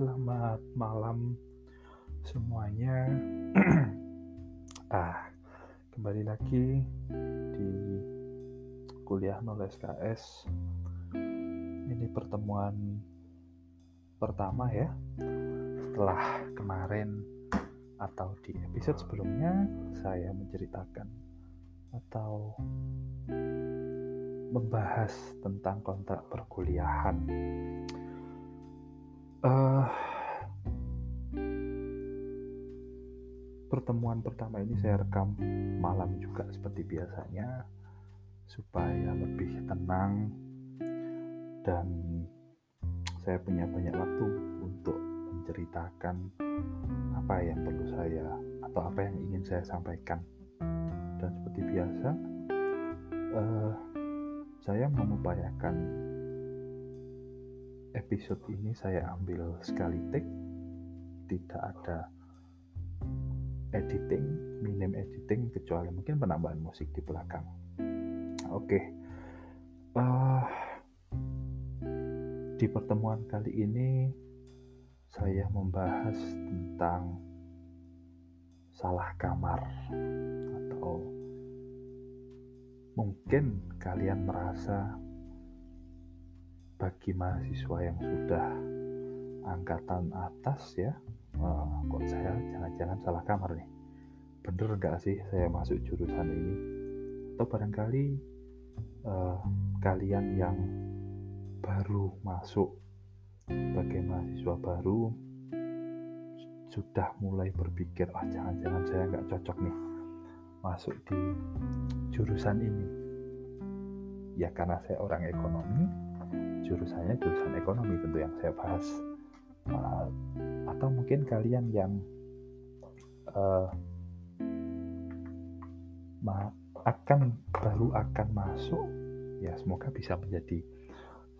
selamat malam semuanya. ah, kembali lagi di kuliah 0 SKS. Ini pertemuan pertama ya. Setelah kemarin atau di episode sebelumnya saya menceritakan atau membahas tentang kontrak perkuliahan uh, pertemuan pertama ini saya rekam malam juga seperti biasanya supaya lebih tenang dan saya punya banyak waktu untuk menceritakan apa yang perlu saya atau apa yang ingin saya sampaikan. Dan seperti biasa uh, saya mengupayakan episode ini saya ambil sekali take tidak ada editing minim editing kecuali mungkin penambahan musik di belakang oke okay. uh, di pertemuan kali ini saya membahas tentang salah kamar atau mungkin kalian merasa bagi mahasiswa yang sudah angkatan atas ya. Uh, kok saya jangan-jangan salah kamar nih? Bener nggak sih saya masuk jurusan ini? Atau barangkali uh, kalian yang baru masuk sebagai mahasiswa baru sudah mulai berpikir ah jangan-jangan saya nggak cocok nih masuk di jurusan ini. Ya karena saya orang ekonomi jurusannya jurusan ekonomi tentu yang saya bahas. Uh, atau mungkin kalian yang uh, akan baru akan masuk ya semoga bisa menjadi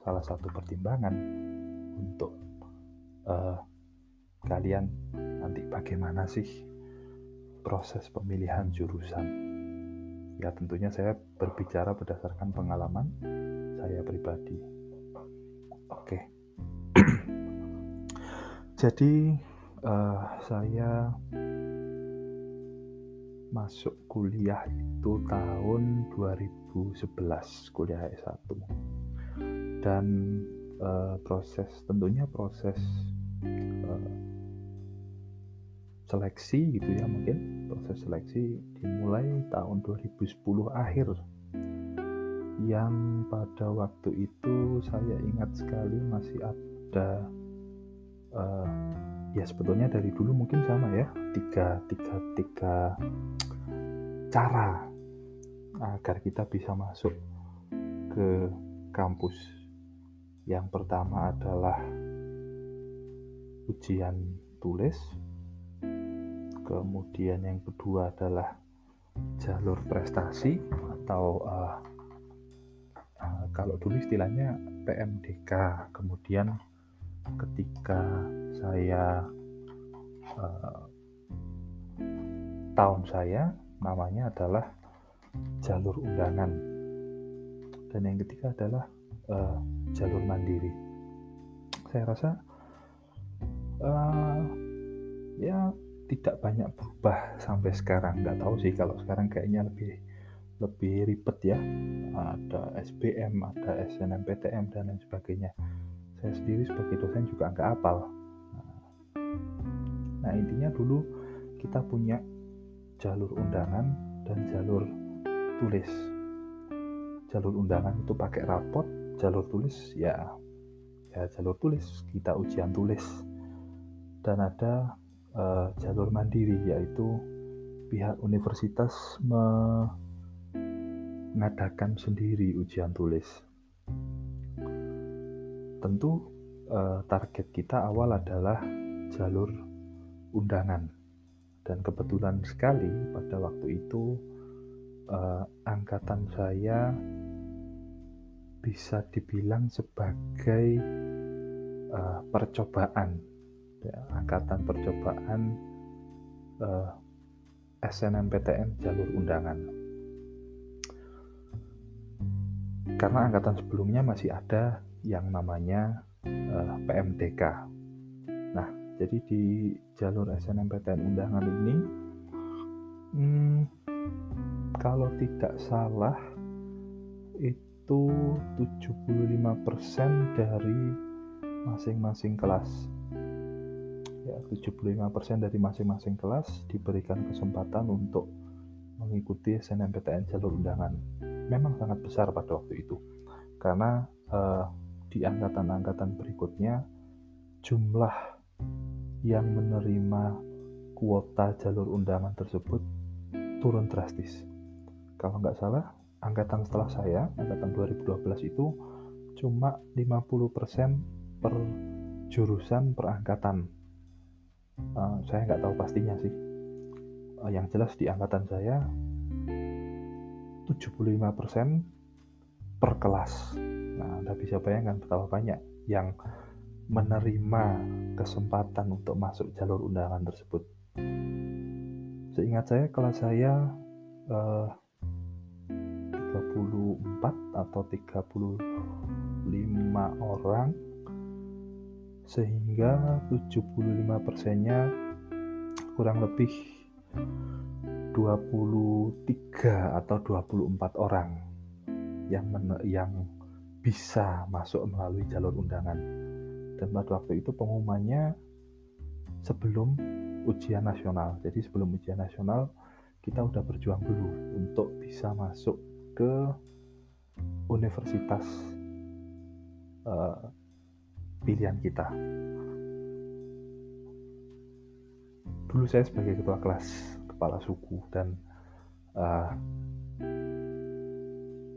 salah satu pertimbangan untuk uh, kalian nanti bagaimana sih proses pemilihan jurusan. Ya tentunya saya berbicara berdasarkan pengalaman saya pribadi Oke. Jadi uh, saya masuk kuliah itu tahun 2011 kuliah S1 dan uh, proses tentunya proses uh, seleksi gitu ya mungkin proses seleksi dimulai tahun 2010 akhir yang pada waktu itu saya ingat sekali masih ada uh, ya sebetulnya dari dulu mungkin sama ya tiga tiga tiga cara agar kita bisa masuk ke kampus. Yang pertama adalah ujian tulis. Kemudian yang kedua adalah jalur prestasi atau uh, kalau dulu istilahnya PMDK kemudian ketika saya uh, tahun saya namanya adalah jalur undangan. Dan yang ketiga adalah uh, jalur mandiri. Saya rasa uh, ya tidak banyak berubah sampai sekarang. Nggak tahu sih kalau sekarang kayaknya lebih lebih ribet ya. Ada SBM ada SNMPTN dan lain sebagainya. Saya sendiri sebagai dosen juga nggak apal. Nah intinya dulu kita punya jalur undangan dan jalur tulis. Jalur undangan itu pakai rapot jalur tulis ya ya jalur tulis kita ujian tulis. Dan ada uh, jalur mandiri yaitu pihak universitas me mengadakan sendiri ujian tulis. Tentu eh, target kita awal adalah jalur undangan. Dan kebetulan sekali pada waktu itu eh, angkatan saya bisa dibilang sebagai eh, percobaan. Ya, angkatan percobaan eh, SNMPTN jalur undangan karena angkatan sebelumnya masih ada yang namanya uh, eh, PMDK. Jadi di jalur SNMPTN undangan ini, hmm, kalau tidak salah itu 75% dari masing-masing kelas. Ya, 75% dari masing-masing kelas diberikan kesempatan untuk mengikuti SNMPTN jalur undangan. Memang sangat besar pada waktu itu. Karena uh, di angkatan-angkatan berikutnya jumlah yang menerima kuota jalur undangan tersebut turun drastis. Kalau nggak salah, angkatan setelah saya, angkatan 2012 itu cuma 50% per jurusan per angkatan. Uh, saya nggak tahu pastinya sih. Uh, yang jelas di angkatan saya 75% per kelas. Nah, Anda bisa bayangkan betapa banyak yang menerima kesempatan untuk masuk jalur undangan tersebut. Seingat saya kelas saya eh, 34 atau 35 orang sehingga 75 persennya kurang lebih 23 atau 24 orang yang yang bisa masuk melalui jalur undangan. Dan pada waktu itu pengumumannya sebelum ujian nasional. Jadi sebelum ujian nasional kita udah berjuang dulu untuk bisa masuk ke universitas uh, pilihan kita. Dulu saya sebagai ketua kelas, kepala suku dan uh,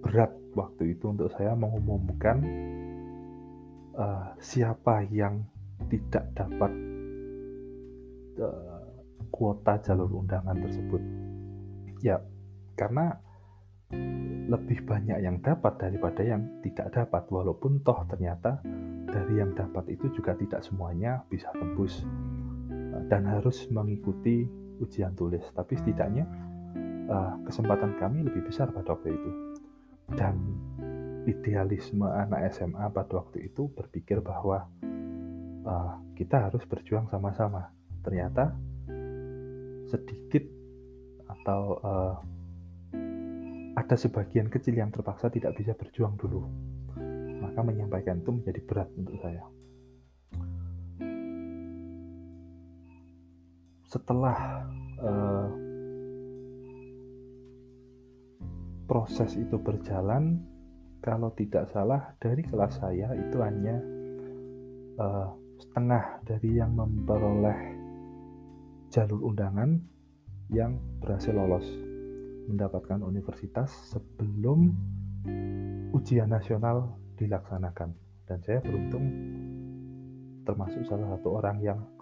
berat waktu itu untuk saya mengumumkan uh, siapa yang tidak dapat uh, kuota jalur undangan tersebut. Ya, karena lebih banyak yang dapat daripada yang tidak dapat walaupun toh ternyata dari yang dapat itu juga tidak semuanya bisa tembus dan harus mengikuti ujian tulis tapi setidaknya kesempatan kami lebih besar pada waktu itu dan idealisme anak SMA pada waktu itu berpikir bahwa uh, kita harus berjuang sama-sama. Ternyata sedikit atau uh, ada sebagian kecil yang terpaksa tidak bisa berjuang dulu. Maka menyampaikan itu menjadi berat untuk saya. Setelah uh, proses itu berjalan, kalau tidak salah dari kelas saya itu hanya uh, setengah dari yang memperoleh jalur undangan yang berhasil lolos mendapatkan universitas sebelum ujian nasional dilaksanakan. Dan saya beruntung termasuk salah satu orang yang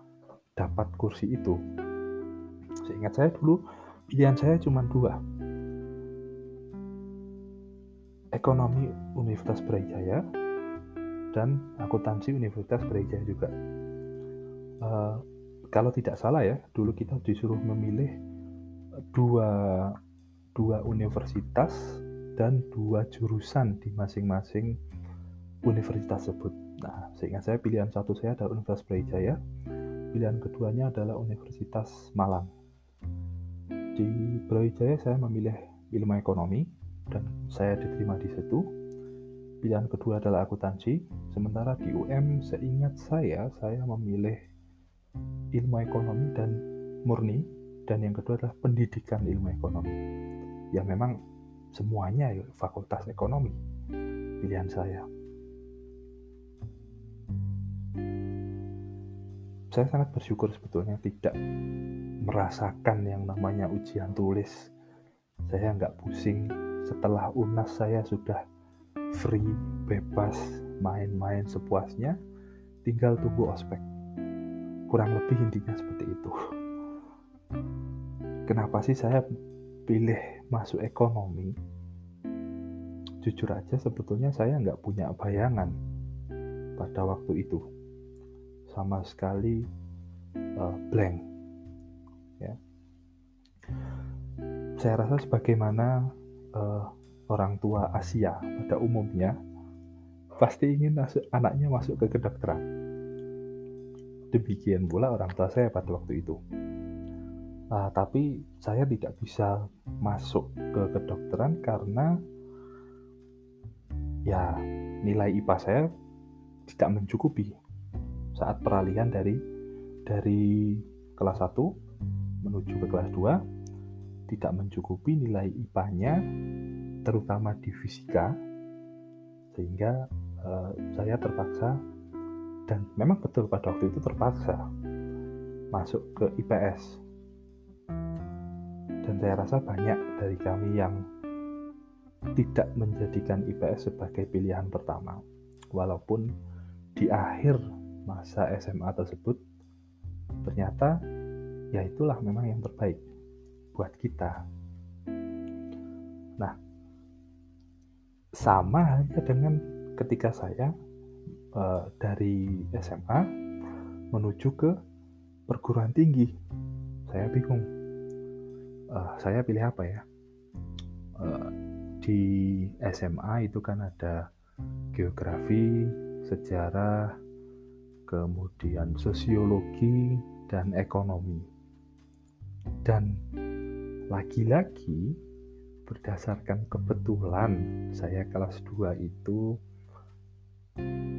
dapat kursi itu seingat saya dulu pilihan saya cuma dua ekonomi Universitas Brawijaya dan akuntansi Universitas Brawijaya juga. Uh, kalau tidak salah ya, dulu kita disuruh memilih dua dua universitas dan dua jurusan di masing-masing universitas tersebut. Nah, seingat saya pilihan satu saya adalah Universitas Brawijaya, pilihan keduanya adalah Universitas Malang. Di Brawijaya saya memilih ilmu ekonomi dan saya diterima di situ Pilihan kedua adalah akuntansi, sementara di UM seingat saya, saya memilih ilmu ekonomi dan murni, dan yang kedua adalah pendidikan ilmu ekonomi. Ya memang semuanya ya, fakultas ekonomi pilihan saya. Saya sangat bersyukur sebetulnya tidak merasakan yang namanya ujian tulis. Saya nggak pusing setelah UNAS saya sudah free, bebas, main-main sepuasnya, tinggal tunggu ospek. Kurang lebih intinya seperti itu. Kenapa sih saya pilih masuk ekonomi? Jujur aja sebetulnya saya nggak punya bayangan pada waktu itu. Sama sekali uh, blank. Ya. Saya rasa sebagaimana uh, orang tua Asia pada umumnya pasti ingin masuk, anaknya masuk ke kedokteran. demikian pula orang tua saya pada waktu itu uh, tapi saya tidak bisa masuk ke kedokteran karena ya nilai IPA saya tidak mencukupi saat peralihan dari dari kelas 1 menuju ke kelas 2 tidak mencukupi nilai IPA-nya terutama di fisika sehingga uh, saya terpaksa dan memang betul pada waktu itu terpaksa masuk ke IPS dan saya rasa banyak dari kami yang tidak menjadikan IPS sebagai pilihan pertama walaupun di akhir masa SMA tersebut ternyata ya itulah memang yang terbaik buat kita. Nah sama halnya dengan ketika saya uh, dari SMA menuju ke perguruan tinggi. Saya bingung uh, saya pilih apa ya? Uh, di SMA itu kan ada geografi sejarah kemudian sosiologi dan ekonomi. Dan lagi-lagi berdasarkan kebetulan saya kelas 2 itu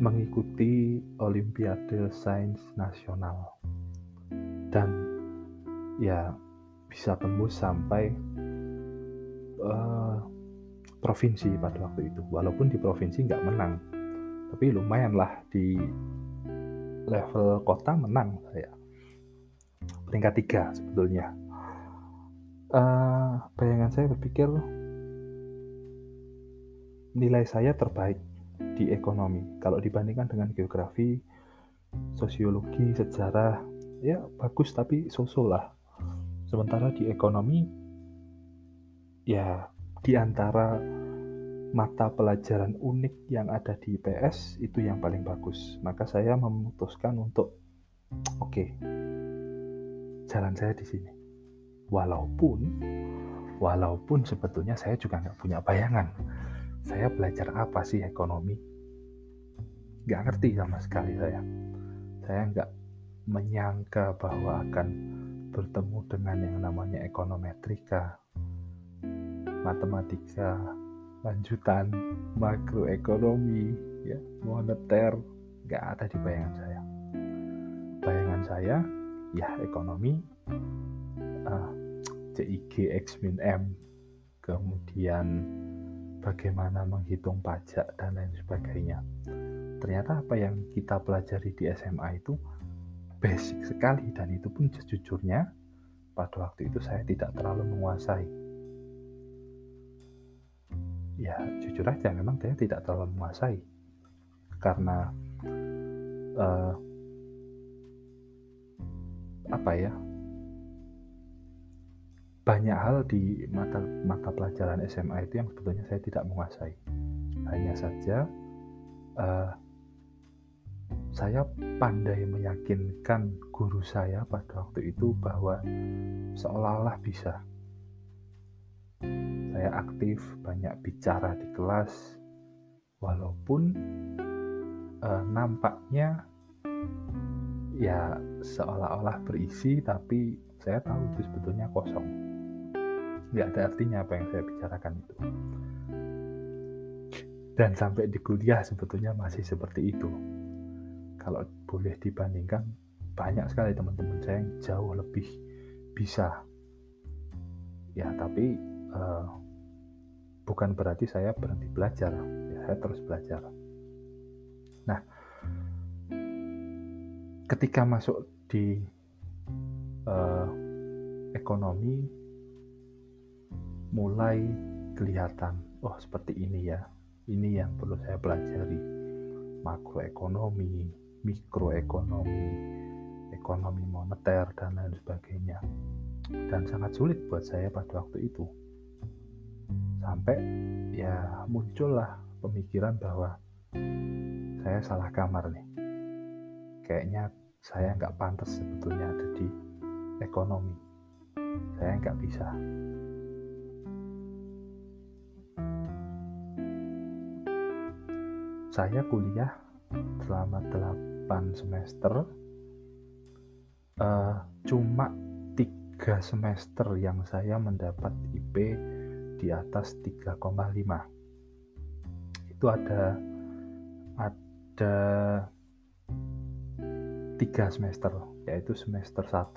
mengikuti Olimpiade Sains Nasional. Dan ya bisa tembus sampai uh, provinsi pada waktu itu. Walaupun di provinsi nggak menang tapi lumayan lah di level kota menang saya. Peringkat tiga sebetulnya. Uh, bayangan saya berpikir nilai saya terbaik di ekonomi. Kalau dibandingkan dengan geografi sosiologi sejarah ya bagus tapi sosok lah. Sementara di ekonomi, ya di antara mata pelajaran unik yang ada di IPS itu yang paling bagus. Maka saya memutuskan untuk, oke, okay, jalan saya di sini. Walaupun, walaupun sebetulnya saya juga nggak punya bayangan. Saya belajar apa sih ekonomi? Nggak ngerti sama sekali saya. Saya nggak menyangka bahwa akan bertemu dengan yang namanya ekonometrika, matematika, lanjutan, makroekonomi, ya, moneter, nggak ada di bayangan saya. Bayangan saya, ya ekonomi, uh, ah, CIG X min M, kemudian bagaimana menghitung pajak dan lain sebagainya. Ternyata apa yang kita pelajari di SMA itu basic sekali dan itu pun sejujurnya pada waktu itu saya tidak terlalu menguasai. Ya jujur aja memang saya tidak terlalu menguasai karena uh, apa ya banyak hal di mata mata pelajaran SMA itu yang sebetulnya saya tidak menguasai. Hanya saja uh, saya pandai meyakinkan guru saya pada waktu itu bahwa seolah-olah bisa. Saya aktif, banyak bicara di kelas, walaupun eh, nampaknya ya seolah-olah berisi, tapi saya tahu itu sebetulnya kosong. Nggak ada artinya apa yang saya bicarakan itu. Dan sampai di kuliah sebetulnya masih seperti itu kalau boleh dibandingkan banyak sekali teman-teman saya yang jauh lebih bisa ya tapi uh, bukan berarti saya berhenti belajar ya saya terus belajar nah ketika masuk di uh, ekonomi mulai kelihatan oh seperti ini ya ini yang perlu saya pelajari makroekonomi mikroekonomi, ekonomi moneter, dan lain sebagainya. Dan sangat sulit buat saya pada waktu itu. Sampai ya muncullah pemikiran bahwa saya salah kamar nih. Kayaknya saya nggak pantas sebetulnya ada di ekonomi. Saya nggak bisa. Saya kuliah selama 8 semester uh, cuma tiga semester yang saya mendapat IP di atas 3,5 itu ada ada tiga semester yaitu semester 1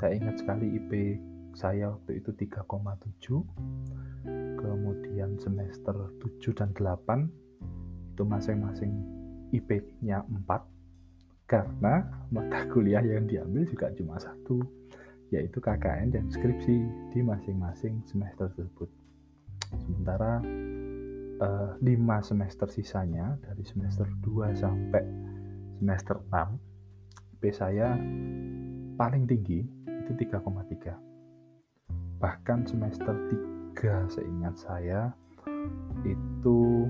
saya ingat sekali IP saya waktu itu 3,7 kemudian semester 7 dan 8 itu masing-masing IP-nya 4 karena mata kuliah yang diambil juga cuma satu yaitu KKN dan skripsi di masing-masing semester tersebut. Sementara eh, 5 semester sisanya dari semester 2 sampai semester 6 IP saya paling tinggi itu 3,3 bahkan semester 3 seingat saya itu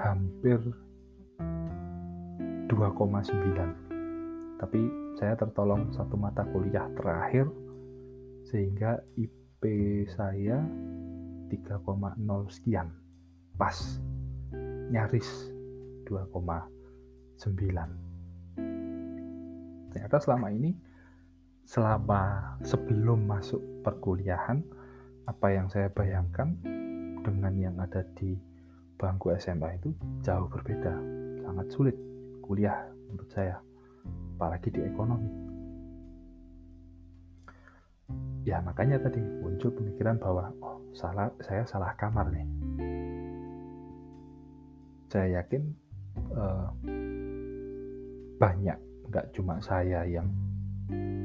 hampir 2,9 tapi saya tertolong satu mata kuliah terakhir sehingga IP saya 3,0 sekian. Pas. Nyaris 2,9 ternyata selama ini selama sebelum masuk perkuliahan apa yang saya bayangkan dengan yang ada di bangku SMA itu jauh berbeda. Sangat sulit kuliah menurut saya apalagi di ekonomi ya makanya tadi muncul pemikiran bahwa oh salah saya salah kamar nih saya yakin uh, banyak nggak cuma saya yang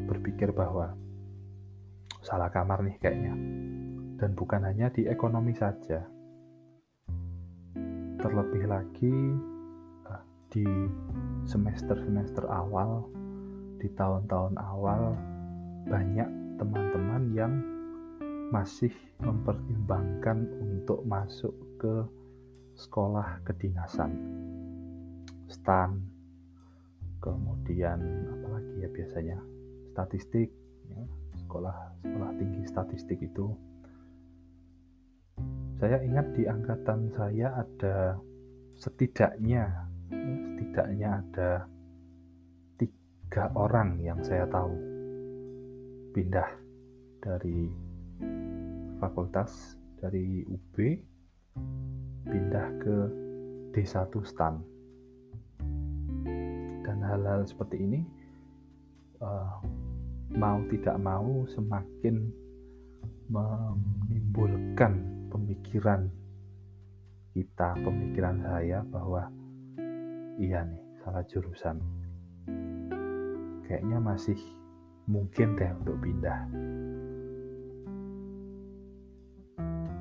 berpikir bahwa salah kamar nih kayaknya. Dan bukan hanya di ekonomi saja. Terlebih lagi eh, di semester-semester awal, di tahun-tahun awal banyak teman-teman yang masih mempertimbangkan untuk masuk ke sekolah kedinasan. Stan kemudian apalagi ya biasanya? Statistik ya, sekolah sekolah tinggi statistik itu. Saya ingat di angkatan saya ada setidaknya ya, setidaknya ada tiga orang yang saya tahu pindah dari fakultas dari UB pindah ke D1 STAN dan hal-hal seperti ini uh, mau tidak mau semakin menimbulkan pemikiran kita, pemikiran saya bahwa iya nih salah jurusan. Kayaknya masih mungkin deh untuk pindah.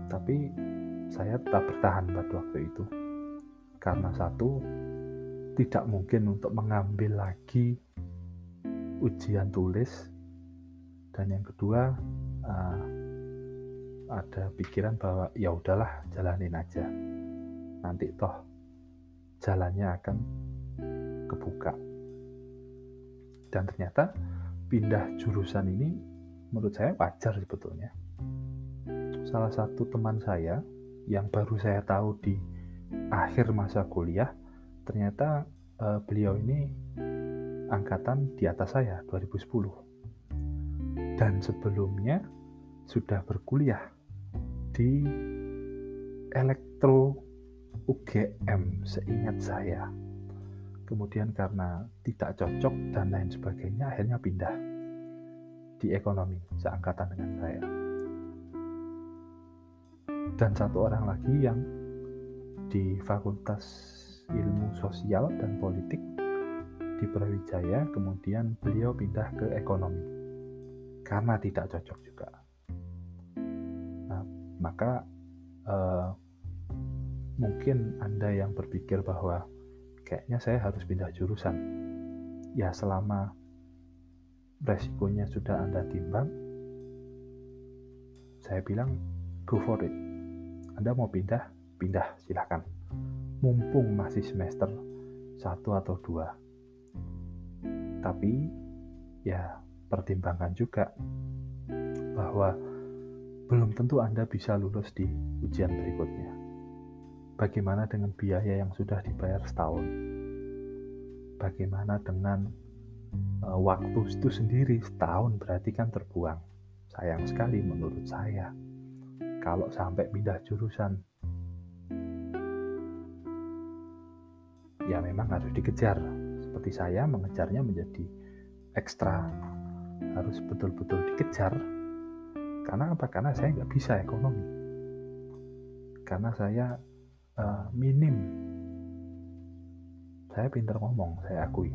Tapi saya tetap bertahan pada waktu itu. Karena satu, tidak mungkin untuk mengambil lagi ujian tulis dan yang kedua uh, ada pikiran bahwa ya udahlah jalanin aja nanti toh jalannya akan kebuka. Dan ternyata pindah jurusan ini menurut saya wajar sebetulnya. Salah satu teman saya yang baru saya tahu di akhir masa kuliah ternyata uh, beliau ini angkatan di atas saya 2010 dan sebelumnya sudah berkuliah di elektro UGM seingat saya. Kemudian karena tidak cocok dan lain sebagainya akhirnya pindah di ekonomi seangkatan dengan saya. Dan satu orang lagi yang di Fakultas Ilmu Sosial dan Politik di Brawijaya, kemudian beliau pindah ke ekonomi karena tidak cocok juga. Nah, maka uh, mungkin Anda yang berpikir bahwa kayaknya saya harus pindah jurusan. Ya, selama resikonya sudah Anda timbang, saya bilang go for it. Anda mau pindah, pindah silahkan. Mumpung masih semester satu atau dua. Tapi ya pertimbangkan juga bahwa belum tentu Anda bisa lulus di ujian berikutnya. Bagaimana dengan biaya yang sudah dibayar setahun? Bagaimana dengan uh, waktu itu sendiri setahun berarti kan terbuang. Sayang sekali menurut saya. Kalau sampai pindah jurusan, ya memang harus dikejar. Seperti saya mengejarnya menjadi ekstra, harus betul-betul dikejar. Karena apa? Karena saya nggak bisa ekonomi. Karena saya uh, minim. Saya pintar ngomong, saya akui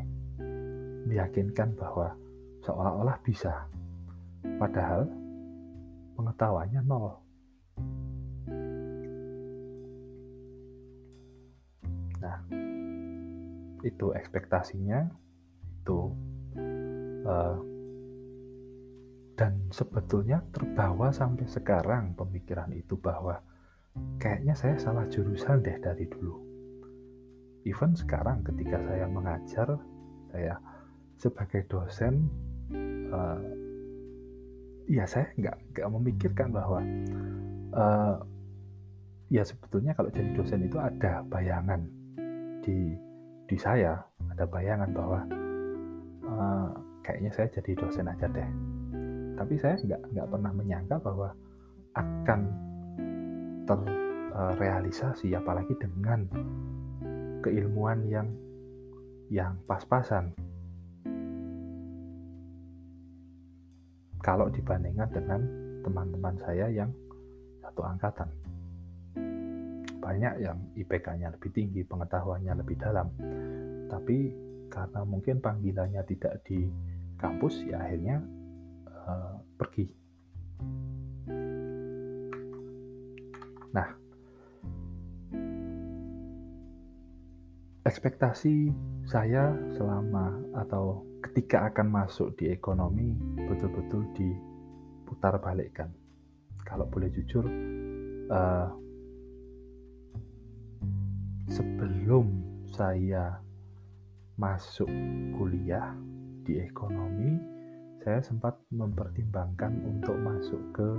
meyakinkan bahwa seolah-olah bisa, padahal pengetahuannya nol. Nah, itu ekspektasinya, itu uh, dan sebetulnya terbawa sampai sekarang pemikiran itu bahwa kayaknya saya salah jurusan deh dari dulu. Even sekarang ketika saya mengajar, saya sebagai dosen uh, ya saya nggak nggak memikirkan bahwa uh, ya sebetulnya kalau jadi dosen itu ada bayangan di di saya ada bayangan bahwa uh, kayaknya saya jadi dosen aja deh tapi saya nggak nggak pernah menyangka bahwa akan terrealisasi apalagi dengan keilmuan yang yang pas-pasan kalau dibandingkan dengan teman-teman saya yang satu angkatan. Banyak yang IPK-nya lebih tinggi, pengetahuannya lebih dalam. Tapi karena mungkin panggilannya tidak di kampus, ya akhirnya uh, pergi. Nah, ekspektasi saya selama atau ketika akan masuk di ekonomi betul-betul diputar balikkan. Kalau boleh jujur, uh, sebelum saya masuk kuliah di ekonomi, saya sempat mempertimbangkan untuk masuk ke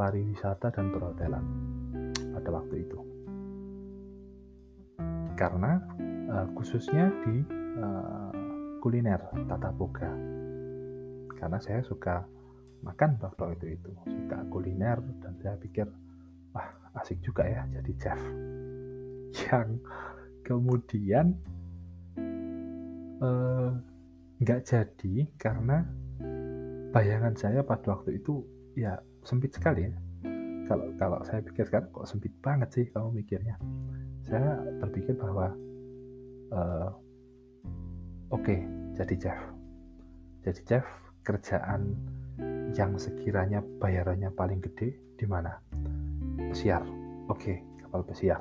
pariwisata dan perhotelan pada waktu itu. Karena uh, khususnya di uh, kuliner tata boga karena saya suka makan waktu itu itu suka kuliner dan saya pikir wah asik juga ya jadi chef yang kemudian nggak uh, jadi karena bayangan saya pada waktu itu ya sempit sekali ya. Kalau kalau saya pikir sekarang kok sempit banget sih kamu mikirnya. Saya berpikir bahwa uh, oke okay, jadi chef. Jadi chef kerjaan yang sekiranya bayarannya paling gede di mana? Pesiar. Oke okay, kapal pesiar.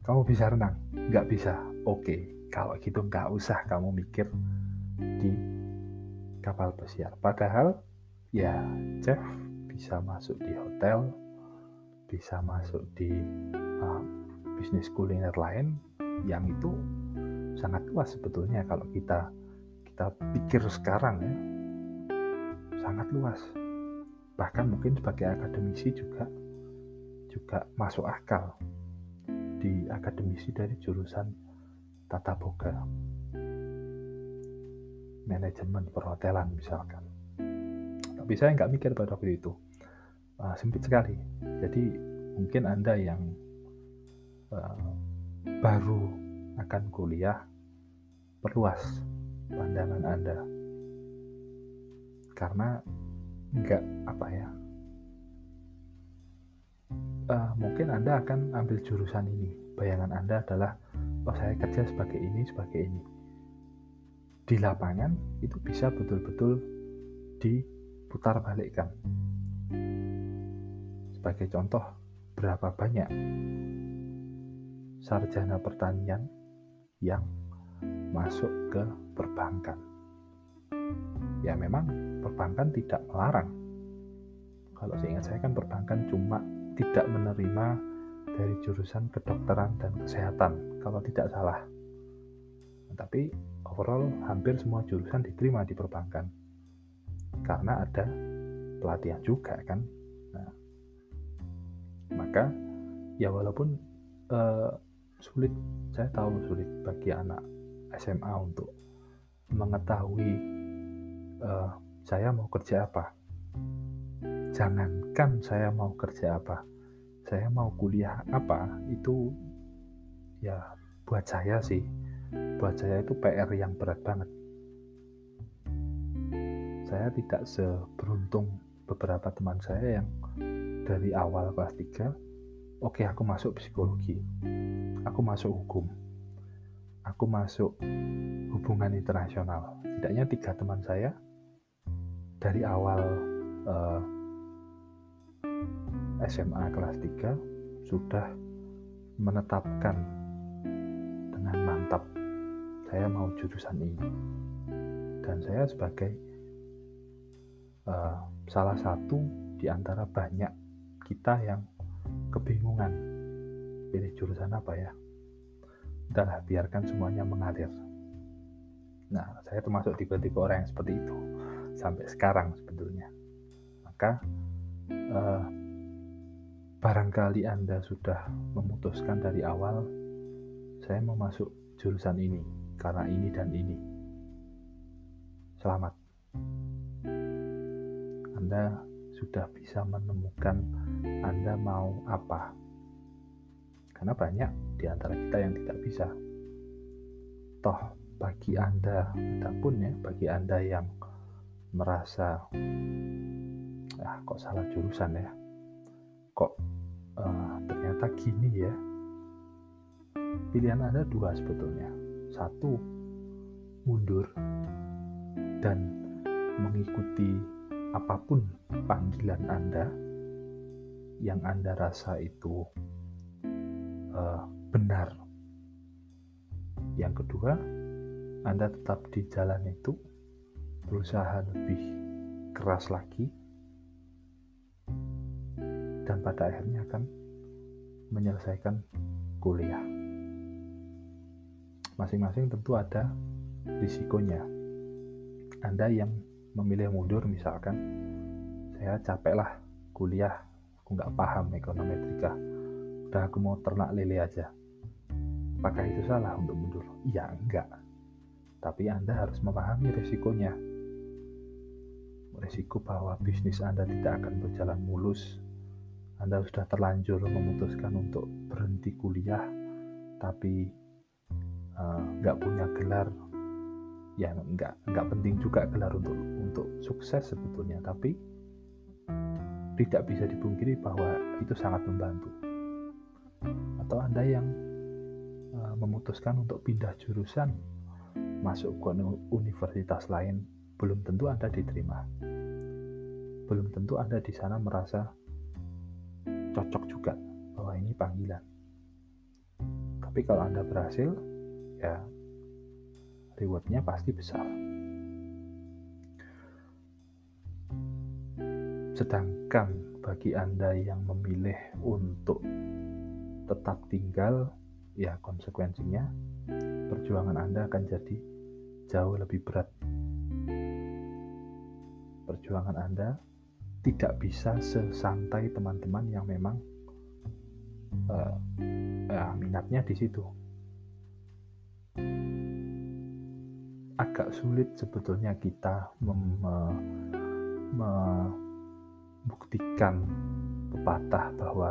Kamu bisa renang? Nggak bisa. Oke okay. kalau gitu nggak usah kamu mikir di kapal pesiar. Padahal ya chef bisa masuk di hotel bisa masuk di uh, bisnis kuliner lain yang itu sangat luas sebetulnya kalau kita kita pikir sekarang ya. Sangat luas. Bahkan mungkin sebagai akademisi juga juga masuk akal di akademisi dari jurusan tata boga manajemen perhotelan misalkan. Tapi saya nggak mikir pada waktu itu uh, sempit sekali jadi mungkin anda yang uh, baru akan kuliah perluas pandangan Anda. Karena nggak apa ya, uh, mungkin Anda akan ambil jurusan ini. Bayangan Anda adalah, oh saya kerja sebagai ini, sebagai ini. Di lapangan itu bisa betul-betul diputar balikkan. Sebagai contoh, berapa banyak sarjana pertanian yang masuk ke perbankan. Ya memang perbankan tidak melarang. Kalau seingat saya kan perbankan cuma tidak menerima dari jurusan kedokteran dan kesehatan kalau tidak salah. Tapi overall hampir semua jurusan diterima di perbankan karena ada pelatihan juga kan. Maka ya walaupun uh, sulit, saya tahu sulit bagi anak SMA untuk mengetahui uh, saya mau kerja apa. Jangankan saya mau kerja apa, saya mau kuliah apa, itu ya buat saya sih, buat saya itu PR yang berat banget. Saya tidak seberuntung beberapa teman saya yang dari awal kelas 3, oke okay, aku masuk psikologi, aku masuk hukum, aku masuk hubungan internasional. Tidaknya tiga teman saya dari awal uh, eh, SMA kelas 3 sudah menetapkan dengan mantap saya mau jurusan ini. Dan saya sebagai uh, salah satu di antara banyak kita yang kebingungan pilih jurusan apa ya udahlah biarkan semuanya mengalir nah saya termasuk tipe-tipe orang yang seperti itu sampai sekarang sebetulnya. Maka eh, barangkali Anda sudah memutuskan dari awal saya mau masuk jurusan ini karena ini dan ini. Selamat. Anda sudah bisa menemukan Anda mau apa. Karena banyak di antara kita yang tidak bisa. Toh bagi Anda, pun ya, bagi Anda yang merasa ah kok salah jurusan ya kok uh, ternyata gini ya pilihan anda dua sebetulnya satu mundur dan mengikuti apa pun panggilan anda yang anda rasa itu uh, benar yang kedua anda tetap di jalan itu berusaha lebih keras lagi dan pada akhirnya akan menyelesaikan kuliah. Masing-masing tentu ada risikonya. Anda yang memilih mundur misalkan, saya capek lah kuliah, aku nggak paham ekonometrika, udah aku mau ternak lele aja. Apakah itu salah untuk mundur? Ya enggak. Tapi Anda harus memahami risikonya resiko bahwa bisnis Anda tidak akan berjalan mulus. Anda sudah terlanjur memutuskan untuk berhenti kuliah, tapi eh, nggak uh, punya gelar. Ya nggak nggak penting juga gelar untuk untuk sukses sebetulnya, tapi tidak bisa dipungkiri bahwa itu sangat membantu. Atau Anda yang uh, memutuskan untuk pindah jurusan masuk ke universitas lain belum tentu Anda diterima. Belum tentu Anda di sana merasa cocok juga bahwa ini panggilan. Tapi kalau Anda berhasil, ya rewardnya pasti besar. Sedangkan bagi Anda yang memilih untuk tetap tinggal, ya konsekuensinya perjuangan Anda akan jadi jauh lebih berat perjuangan Anda tidak bisa sesantai teman-teman yang memang uh, uh, minatnya di situ. Agak sulit sebetulnya kita membuktikan pepatah bahwa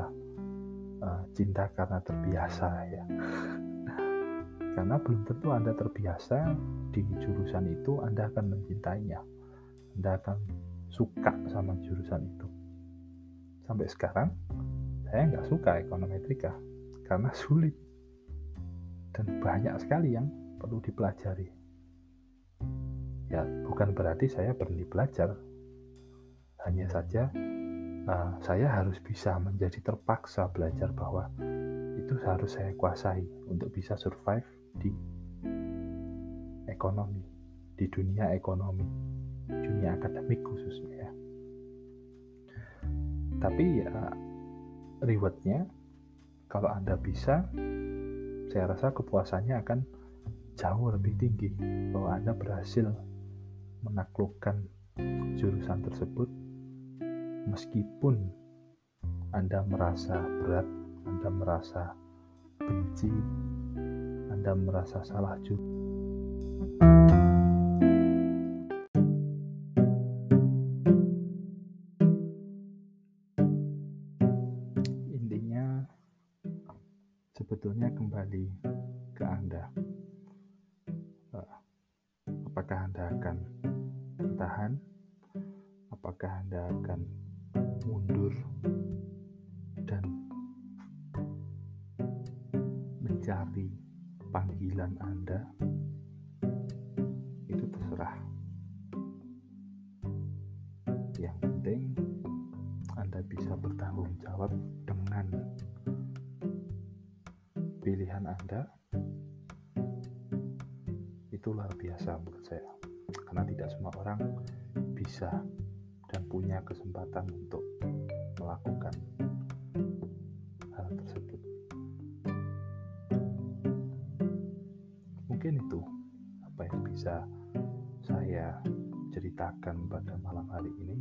uh, cinta karena terbiasa ya. Karena belum tentu Anda terbiasa di jurusan itu Anda akan mencintainya anda akan suka sama jurusan itu. Sampai sekarang, saya nggak suka ekonometrika karena sulit dan banyak sekali yang perlu dipelajari. Ya, bukan berarti saya berhenti belajar. Hanya saja uh, saya harus bisa menjadi terpaksa belajar bahwa itu harus saya kuasai untuk bisa survive di ekonomi, di dunia ekonomi dunia akademik khususnya ya. Tapi ya rewardnya kalau anda bisa saya rasa kepuasannya akan jauh lebih tinggi bahwa anda berhasil menaklukkan jurusan tersebut meskipun anda merasa berat anda merasa benci anda merasa salah jurusan mencari panggilan Anda? Itu terserah. Yang penting Anda bisa bertanggung jawab dengan pilihan Anda itu luar biasa menurut saya karena tidak semua orang bisa dan punya kesempatan untuk melakukan hal tersebut mungkin itu apa yang bisa saya ceritakan pada malam hari ini.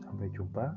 Sampai jumpa